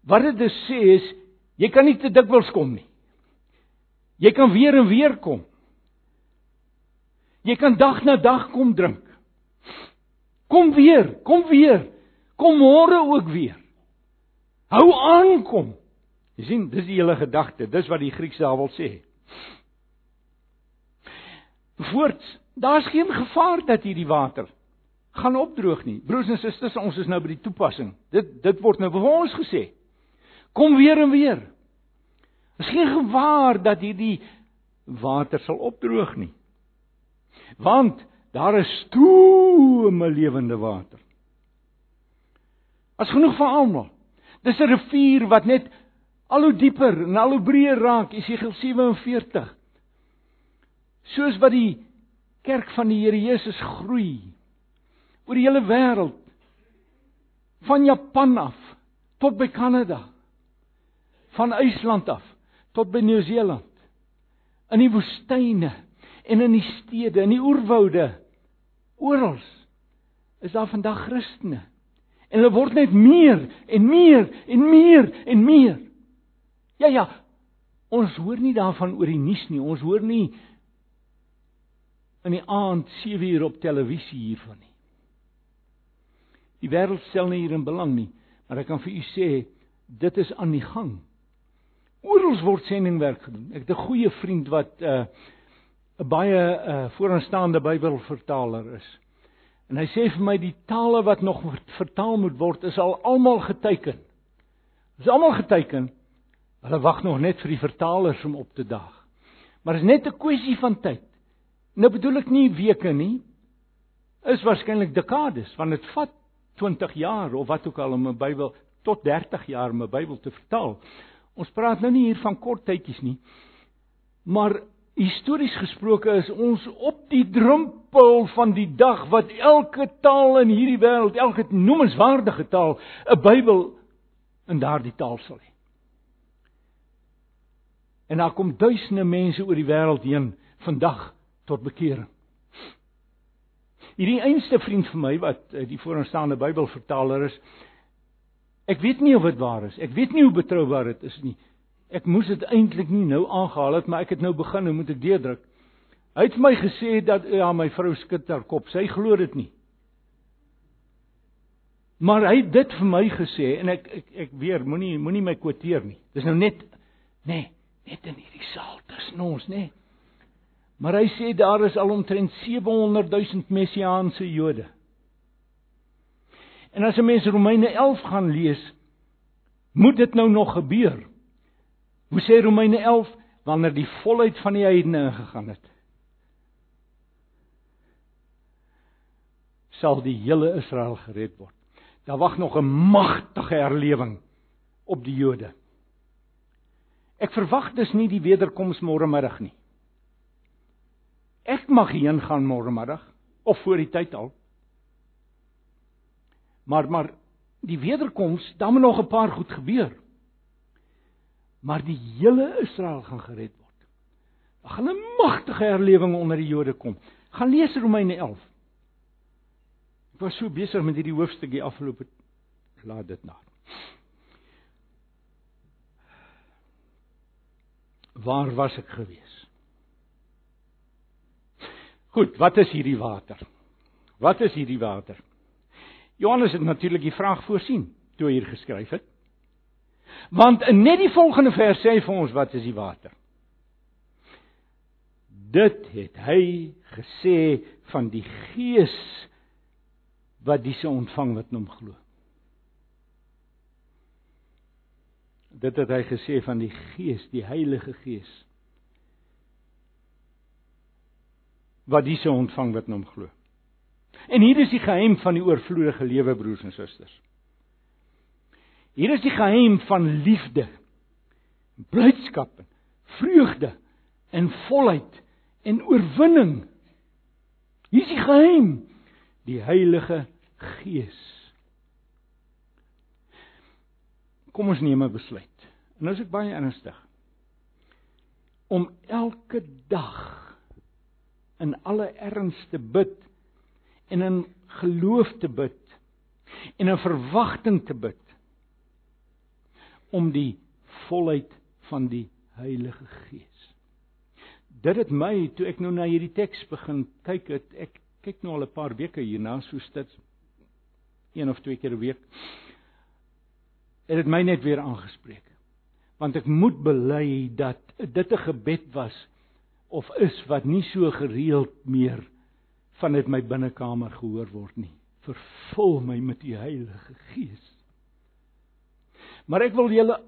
Wat dit dus sê is Jy kan nie te dikwels kom nie. Jy kan weer en weer kom. Jy kan dag na dag kom drink. Kom weer, kom weer. Kom môre ook weer. Hou aan kom. Jy sien, dis die hele gedagte. Dis wat die Grieks daar wil sê. Voorts, daar's geen gevaar dat hierdie water gaan opdroog nie. Broers en susters, ons is nou by die toepassing. Dit dit word nou vir ons gesê. Kom weer en weer. Is geen gevaar dat hierdie water sal opdroog nie. Want daar is strome lewende water. As genoeg vir almal. Dis 'n rivier wat net al hoe dieper en al hoe breër raak, Jesegiel 47. Soos wat die kerk van die Here Jesus groei oor die hele wêreld van Japan af tot by Kanada van IJsland af tot by Nieu-Seeland in die woestyne en in die stede en die oerwoude oral is daar vandag Christene en hulle word net meer en meer en meer en meer. Ja ja. Ons hoor nie daarvan oor die nuus nie. Ons hoor nie in die aand 7 uur op televisie hiervan nie. Die wêreld stel nie hierin belang nie maar ek kan vir u sê dit is aan die gang. Oral word sendingwerk gedoen. Ek het 'n goeie vriend wat 'n uh, 'n baie uh, vooraanstaande Bybelvertaler is. En hy sê vir my die tale wat nog vertaal moet word is al almal geteken. Is almal geteken. Hulle wag nog net vir die vertalers om op te daag. Maar is net 'n kwessie van tyd. Nou bedoel ek nie weke nie. Is waarskynlik dekades want dit vat 20 jaar of wat ook al om 'n Bybel tot 30 jaar om 'n Bybel te vertaal. Ons praat nou nie hier van kort tydjies nie. Maar histories gesproke is ons op die drempel van die dag wat elke taal in hierdie wêreld, elke noemenswaardige taal, 'n Bybel in daardie taal sal hê. En daar kom duisende mense oor die wêreld heen vandag tot bekering. Hierdie einste vriend van my wat eh, die vooraanstaande Bybelvertaler is, ek weet nie of dit waar is. Ek weet nie hoe betroubaar dit is nie. Ek moes dit eintlik nie nou aangehaal het, maar ek het nou begin, nou moet ek deurdruk. Hy het vir my gesê dat ja, my vrou skud haar kop. Sy glo dit nie. Maar hy het dit vir my gesê en ek ek ek weer moenie moenie my kwoteer nie. Dis nou net nê, nee, net in hierdie saal tussen ons, nê. Nee. Maar hy sê daar is al omtrent 700 000 messiaanse Jode. En as 'n mens Romeine 11 gaan lees, moet dit nou nog gebeur. Hoe sê Romeine 11 wanneer die volheid van die heidene ingegaan het? Sal die hele Israel gered word. Daar wag nog 'n magtige herlewing op die Jode. Ek verwag dus nie die wederkoms môre middag nie. Ek mag heen gaan môre middag of voor die tyd al. Maar maar die wederkoms, dan moet nog 'n paar goed gebeur. Maar die hele Israel gaan gered word. Daar gaan 'n magtige herlewing onder die Jode kom. Gaan lees Romeine 11. Was so besig met hierdie hoofstukkie afgelope laat dit na. Waar was ek gewees? Goed, wat is hierdie water? Wat is hierdie water? Johannes het natuurlik die vraag voorsien toe hy hier geskryf het. Want in net die volgende vers sê hy vir ons wat is die water? Dit het hy gesê van die Gees wat dise ontvang wat in hom glo. Dit het hy gesê van die Gees, die Heilige Gees. Wat dise ontvang wat in hom glo. En hier is die geheim van die oorvloedige lewe broers en susters. Hier is die geheim van liefde, blydskap, vreugde en volheid en oorwinning. Hier is die geheim, die Heilige Gees. Kom ons neem 'n besluit. En nou is ek baie ernstig. Om elke dag in alle erns te bid en in geloof te bid en in verwagting te bid om die volheid van die Heilige Gees. Dit het my toe ek nou na hierdie teks begin kyk het ek kyk nou al 'n paar weke hierna soos dit een of twee keer 'n week het dit my net weer aangespreek. Want ek moet bely dat dit 'n gebed was of is wat nie so gereeld meer vanuit my binnekamer gehoor word nie. Vervul my met u Heilige Gees. Maar ek wil julle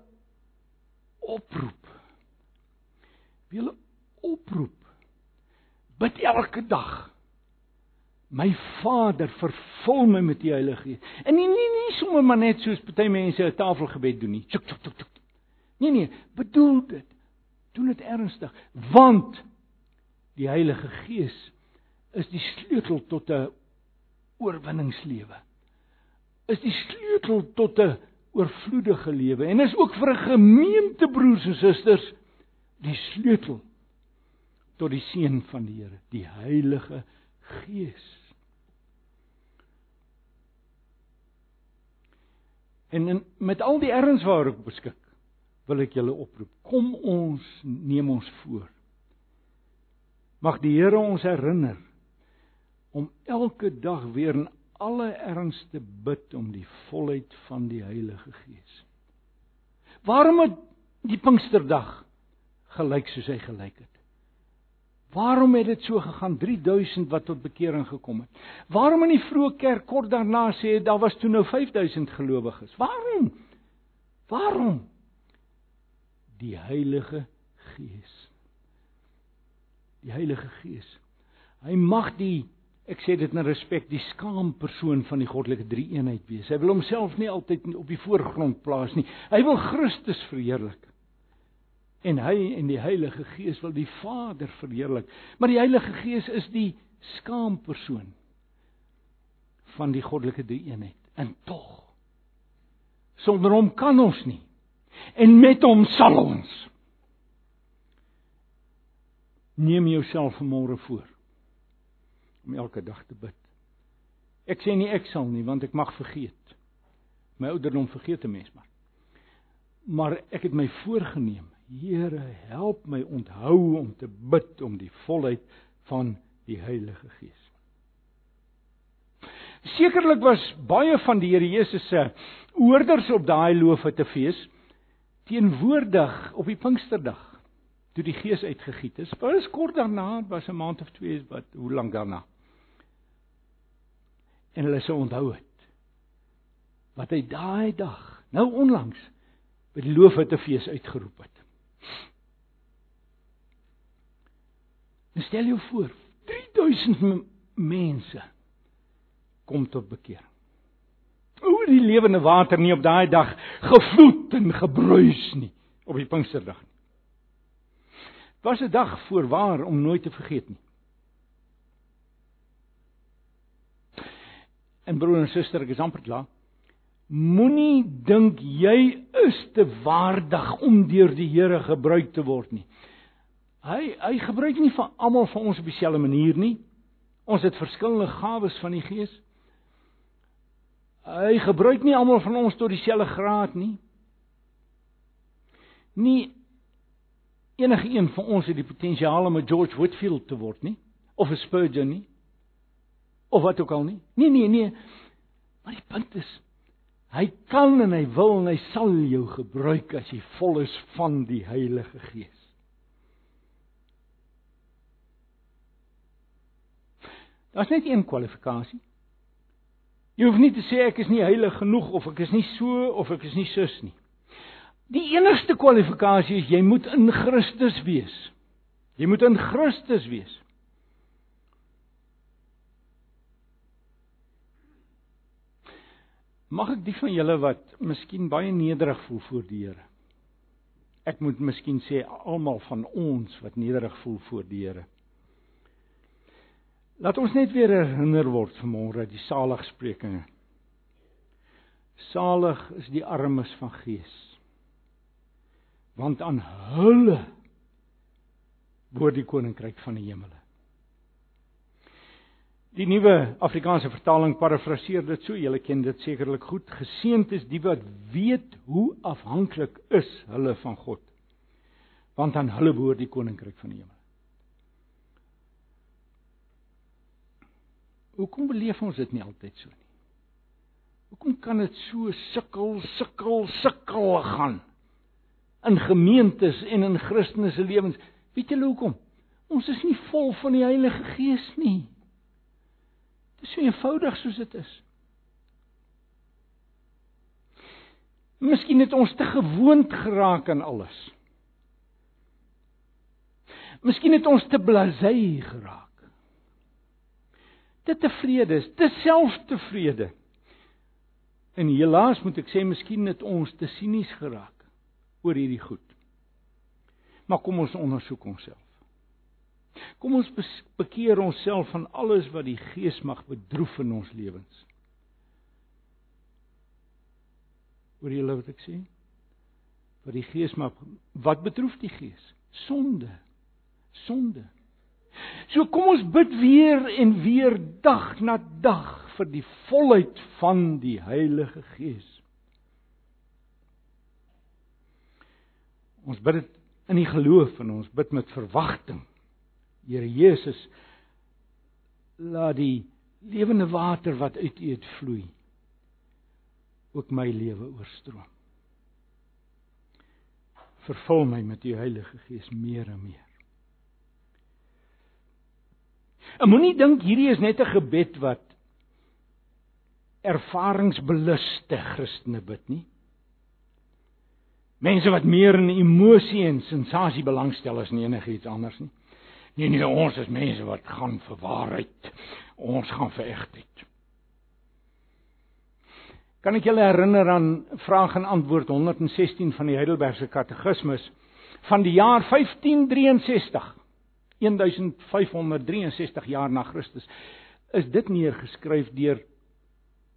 oproep. Julle oproep. Bid elke dag My Vader, vervul my met die Heilige Gees. En nie nie nie sommer maar net soos party mense 'n tafelgebed doen nie. Tjuk tjuk tjuk tjuk. Nee nee, bedoel dit. Doen dit ernstig, want die Heilige Gees is die sleutel tot 'n oorwinningslewe. Is die sleutel tot 'n oorvloedige lewe en is ook vir 'n gemeente broers en susters die sleutel tot die seën van die Here, die Heilige Gees. En in, met al die erns waar ek beskik, wil ek julle oproep. Kom ons neem ons voor. Mag die Here ons herinner om elke dag weer in alle erns te bid om die volheid van die Heilige Gees. Waarom het die Pinksterdag gelyk soos hy gelyk het? Waarom het dit so gegaan 3000 wat tot bekering gekom het? Waarom in die vroeë kerk kort daarna sê daar was toe nou 5000 gelowiges? Waarom? Waarom? Die Heilige Gees. Die Heilige Gees. Hy mag die ek sê dit in respek die skaam persoon van die goddelike drie-eenheid wees. Hy wil homself nie altyd op die voorgrond plaas nie. Hy wil Christus verheerlik en hy en die Heilige Gees wil die Vader verheerlik. Maar die Heilige Gees is die skaampersoon van die goddelike drie-eenheid. En tog sonder hom kan ons nie. En met hom sal ons. Neem jouself vanmôre voor om elke dag te bid. Ek sê nie ek sal nie want ek mag vergeet. My ouderdom vergeet 'n mens maar. Maar ek het my voorgenem, Here, help my onthou om te bid om die volheid van die Heilige Gees. Sekerlik was baie van die Here Jesus se oorders op daai loofete fees teenwoordig op die Pinksterdag toe die Gees uitgegiet is. Dit was kort daarna, was 'n maand of 2 wat hoe lank daarna. En hulle sou onthou het wat hy daai dag, nou onlangs, by die loofete fees uitgeroep het. En stel jou voor, 3000 mense kom tot bekering. Oor die lewende water nie op daai dag gevloed en gebruis nie op die Pinksterdag nie. Dit was 'n dag voorwaar om nooit te vergeet nie. En broer en suster, ek is amper klaar. Moenie dink jy is te waardig om deur die Here gebruik te word nie. Hy hy gebruik nie vir almal van ons op dieselfde manier nie. Ons het verskillende gawes van die Gees. Hy gebruik nie almal van ons tot dieselfde graad nie. Nie enige een van ons het die potensiaal om 'n George Whitfield te word nie of 'n Spurgeon nie of wat ook al nie. Nee nee nee. Maar die punt is hy kan en hy wil en hy sal jou gebruik as jy vol is van die Heilige Gees. Daar's net een kwalifikasie. Jy hoef nie te sê ek is nie heilig genoeg of ek is nie so of ek is nie sus nie. Die enigste kwalifikasie is jy moet in Christus wees. Jy moet in Christus wees. Mag ek die van julle wat miskien baie nederig voel voor die Here. Ek moet miskien sê almal van ons wat nederig voel voor die Here. Laat ons net weer herinner word vanmôre die saligsprekinge. Salig is die armes van gees. Want aan hulle behoort die koninkryk van die hemele. Die nuwe Afrikaanse vertaling parafraseer dit so, julle ken dit sekerlik goed. Geseënd is die wat weet hoe afhanklik is hulle van God. Want aan hulle behoort die koninkryk van die hemel. Hoekom beleef ons dit nie altyd so nie? Hoekom kan dit so sukkel, sukkel, sukkel gaan in gemeentes en in Christene se lewens? Weet julle hoekom? Ons is nie vol van die Heilige Gees nie. Dit is so eenvoudig soos dit is. Miskien het ons te gewoond geraak aan alles. Miskien het ons te blasé geraak te tevrede is, te selftevrede. En helaas moet ek sê miskien het ons te sinies geraak oor hierdie goed. Maar kom ons ondersoek onsself. Kom ons bekeer onsself van alles wat die Gees mag bedroef in ons lewens. Hoor jy wat ek sê? Wat die Gees mag wat bedroef die Gees? Sonde. Sonde. So kom ons bid weer en weer dag na dag vir die volheid van die Heilige Gees. Ons bid dit in die geloof en ons bid met verwagting. Here Jesus, laat die lewende water wat uit U uitvloei ook my lewe oorstroom. Vervul my met U Heilige Gees meer en meer. En moenie dink hierdie is net 'n gebed wat ervaringsbeluste Christene bid nie. Mense wat meer in emosie en sensasie belangstel as enigiets anders nie. Nee nee, ons is mense wat gaan vir waarheid. Ons gaan vir egtheid. Kan ek julle herinner aan vraag en antwoord 116 van die Heidelbergse Katekismus van die jaar 1563? 1563 jaar na Christus is dit neergeskryf deur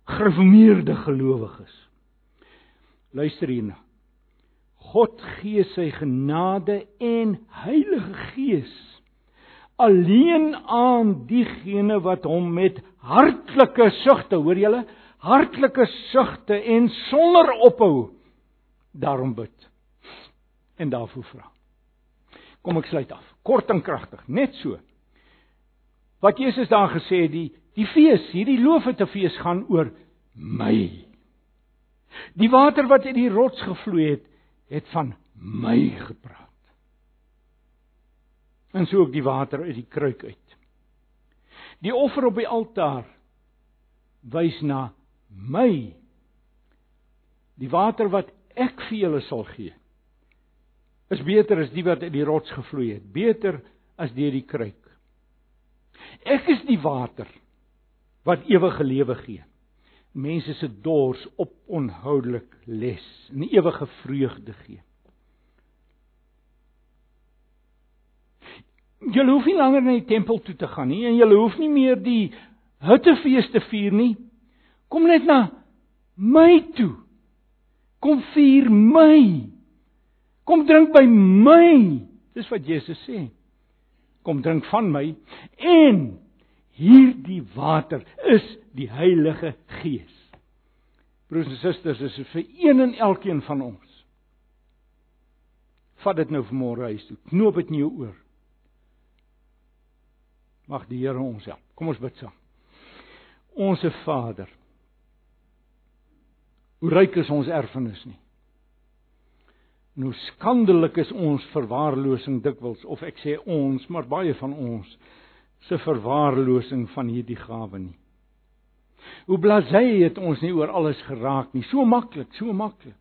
gereformeerde gelowiges. Luister hierna. God gee sy genade en Heilige Gees alleen aan diegene wat hom met hartlike sugte, hoor julle? Hartlike sugte en sonder ophou daarom bid en daarvoor vra. Kom ek sluit af. Kort en kragtig, net so. Wat Jesus daar gesê het, die die fees, hierdie loofete fees gaan oor my. Die water wat uit die rots gevloei het, het van my gepraat. En so ook die water uit die kruik uit. Die offer op die altaar wys na my. Die water wat ek vir julle sal gee is beter as die wat uit die rots gevloei het, beter as deur die kruik. Ek is die water wat ewige lewe gee. Mense se dors op onhoudelik les en ewige vreugde gee. Julle hoef nie langer na die tempel toe te gaan nie en julle hoef nie meer die huttefees te vier nie. Kom net na my toe. Kom vier my. Kom drink by my. Dis wat Jesus sê. Kom drink van my en hierdie water is die Heilige Gees. Broers en susters, dis vir een en elkeen van ons. Vat dit nou vanmôre huis toe. Knoop dit in jou oor. Mag die Here ons help. Kom ons bid saam. Onse Vader, Hoe ryk is ons erfenis nie. En hoe skandelik is ons verwaarlosing dikwels of ek sê ons, maar baie van ons se verwaarlosing van hierdie gawe nie. Hoe blasé het ons nie oor alles geraak nie. So maklik, so maklik.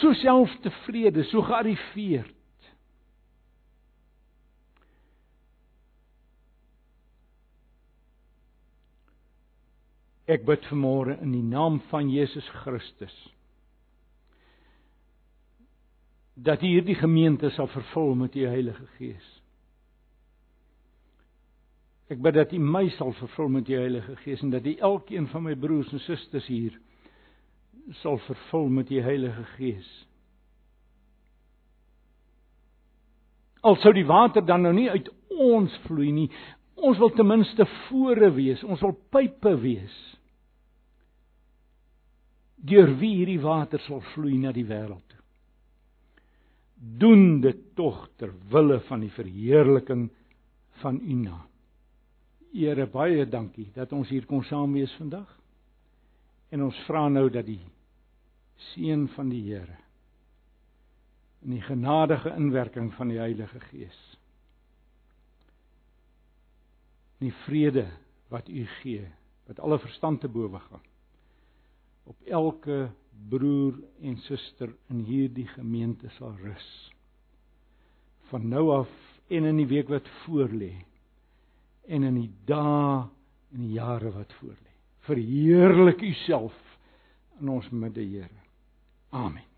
So selftevrede, so gearriveerd. Ek bid vanmôre in die naam van Jesus Christus dat hierdie gemeente sal vervul met u Heilige Gees. Ek bid dat u my sal vervul met u Heilige Gees en dat u elkeen van my broers en susters hier sal vervul met u Heilige Gees. Al sou die water dan nou nie uit ons vloei nie, ons wil ten minste fore wees, ons wil pype wees deur wie hierdie water sal vloei na die wêreld. Doen dit tog ter wille van die verheerliking van U naam. Here baie dankie dat ons hier kon saam wees vandag. En ons vra nou dat die seën van die Here en die genadige inwerking van die Heilige Gees die vrede wat u gee wat alle verstand te bowe gaan op elke broer en suster in hierdie gemeente sal rus. Van nou af en in die week wat voorlê en in die dae en die jare wat voorlê. Verheerlik U self in ons midde, Here. Amen.